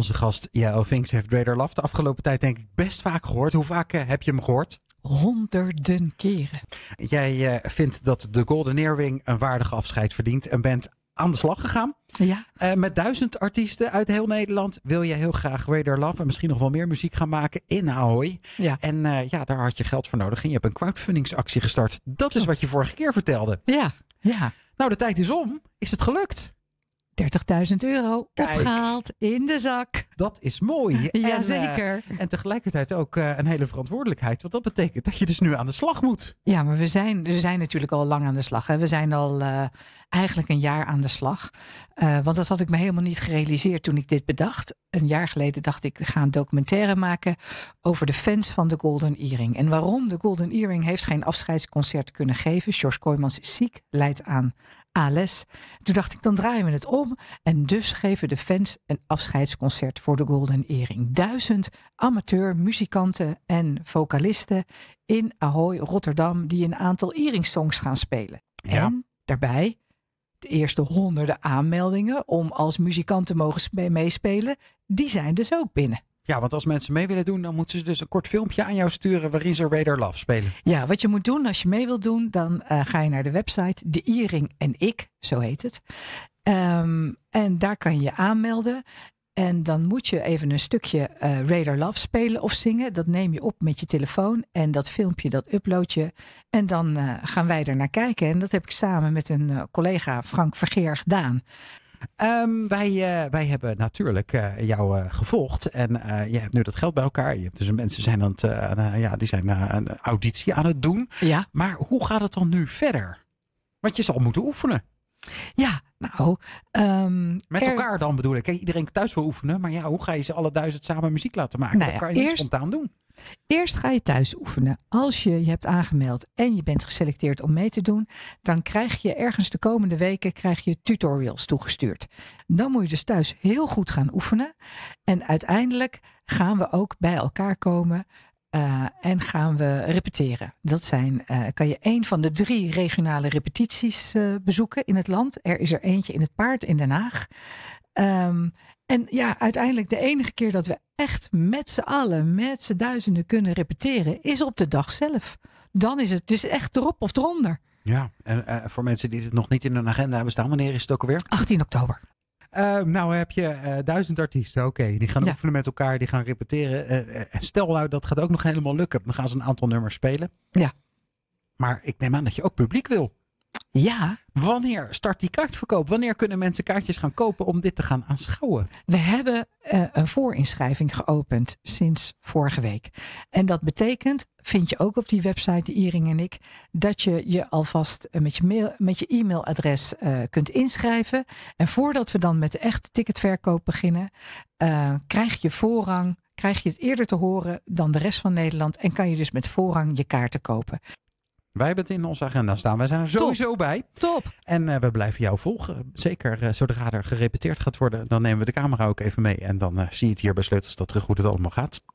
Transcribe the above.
onze gast J.O. Vinks heeft Raider Love de afgelopen tijd denk ik best vaak gehoord. Hoe vaak eh, heb je hem gehoord? Honderden keren. Jij uh, vindt dat de Golden Earring een waardige afscheid verdient en bent aan de slag gegaan. Ja. Uh, met duizend artiesten uit heel Nederland wil je heel graag Raider Love en misschien nog wel meer muziek gaan maken in Ahoy. Ja. En uh, ja, daar had je geld voor nodig en je hebt een crowdfundingsactie gestart. Dat is wat je vorige keer vertelde. Ja, ja. Nou, de tijd is om. Is het gelukt? 30.000 euro Kijk. opgehaald in de zak. Dat is mooi. Jazeker. En, uh, en tegelijkertijd ook uh, een hele verantwoordelijkheid. Want dat betekent dat je dus nu aan de slag moet. Ja, maar we zijn, we zijn natuurlijk al lang aan de slag. Hè. We zijn al uh, eigenlijk een jaar aan de slag. Want dat had ik me helemaal niet gerealiseerd toen ik dit bedacht. Een jaar geleden dacht ik, we gaan een documentaire maken over de fans van de Golden Earring. En waarom de Golden Earring heeft geen afscheidsconcert kunnen geven. George Kooijmans is ziek, leidt aan ALS. Toen dacht ik, dan draaien we het om. En dus geven de fans een afscheidsconcert voor de Golden Earring. Duizend amateur muzikanten en vocalisten in Ahoy, Rotterdam, die een aantal Earring-songs gaan spelen. Ja. En daarbij de eerste honderden aanmeldingen om als muzikant te mogen meespelen, die zijn dus ook binnen. Ja, want als mensen mee willen doen, dan moeten ze dus een kort filmpje aan jou sturen waarin ze Radar Love spelen. Ja, wat je moet doen als je mee wilt doen, dan uh, ga je naar de website De Iering en Ik, zo heet het. Um, en daar kan je je aanmelden. En dan moet je even een stukje uh, Radar Love spelen of zingen. Dat neem je op met je telefoon. En dat filmpje, dat upload je. En dan uh, gaan wij er naar kijken. En dat heb ik samen met een uh, collega Frank Vergeer gedaan. Um, wij, wij hebben natuurlijk jou gevolgd en je hebt nu dat geld bij elkaar. Je hebt dus mensen zijn aan het, ja, die zijn een auditie aan het doen. Ja. Maar hoe gaat het dan nu verder? Want je zal moeten oefenen. Ja, nou. Um, Met elkaar dan bedoel ik. Iedereen thuis wil oefenen, maar ja, hoe ga je ze alle duizend samen muziek laten maken? Nou dat kan je niet spontaan doen. Eerst ga je thuis oefenen. Als je je hebt aangemeld en je bent geselecteerd om mee te doen, dan krijg je ergens de komende weken krijg je tutorials toegestuurd. Dan moet je dus thuis heel goed gaan oefenen. En uiteindelijk gaan we ook bij elkaar komen. Uh, en gaan we repeteren. Dat zijn, uh, kan je een van de drie regionale repetities uh, bezoeken in het land. Er is er eentje in het paard in Den Haag. Um, en ja, uiteindelijk de enige keer dat we echt met z'n allen, met z'n duizenden kunnen repeteren, is op de dag zelf. Dan is het dus echt erop of eronder. Ja, en voor mensen die het nog niet in hun agenda hebben staan, wanneer is het ook alweer? 18 oktober. Uh, nou heb je uh, duizend artiesten, oké. Okay. Die gaan Ja. oefenen met elkaar, die gaan repeteren. Uh, stel nou, dat gaat ook nog helemaal lukken. Dan gaan ze een aantal nummers spelen. Ja. Maar ik neem aan dat je ook publiek wil. Ja, Wanneer start die kaartverkoop? Wanneer kunnen mensen kaartjes gaan kopen om dit te gaan aanschouwen? we hebben eh, een voorinschrijving geopend sinds vorige week. En dat betekent, vind je ook op die website, de Iring en ik, dat je je alvast eh, met je, mail, met je e-mailadres eh, kunt inschrijven. En voordat we dan met de echte ticketverkoop beginnen, eh, krijg je voorrang. Krijg je het eerder te horen dan de rest van Nederland en kan je dus met voorrang je kaarten kopen. Wij hebben het in onze agenda staan. Wij zijn er sowieso bij. Top! En uh, we blijven jou volgen. Zeker uh, zodra er gerepeteerd gaat worden, dan nemen we de camera ook even mee. En dan uh, zie je het hier bij Sleutels dat terug hoe het allemaal gaat.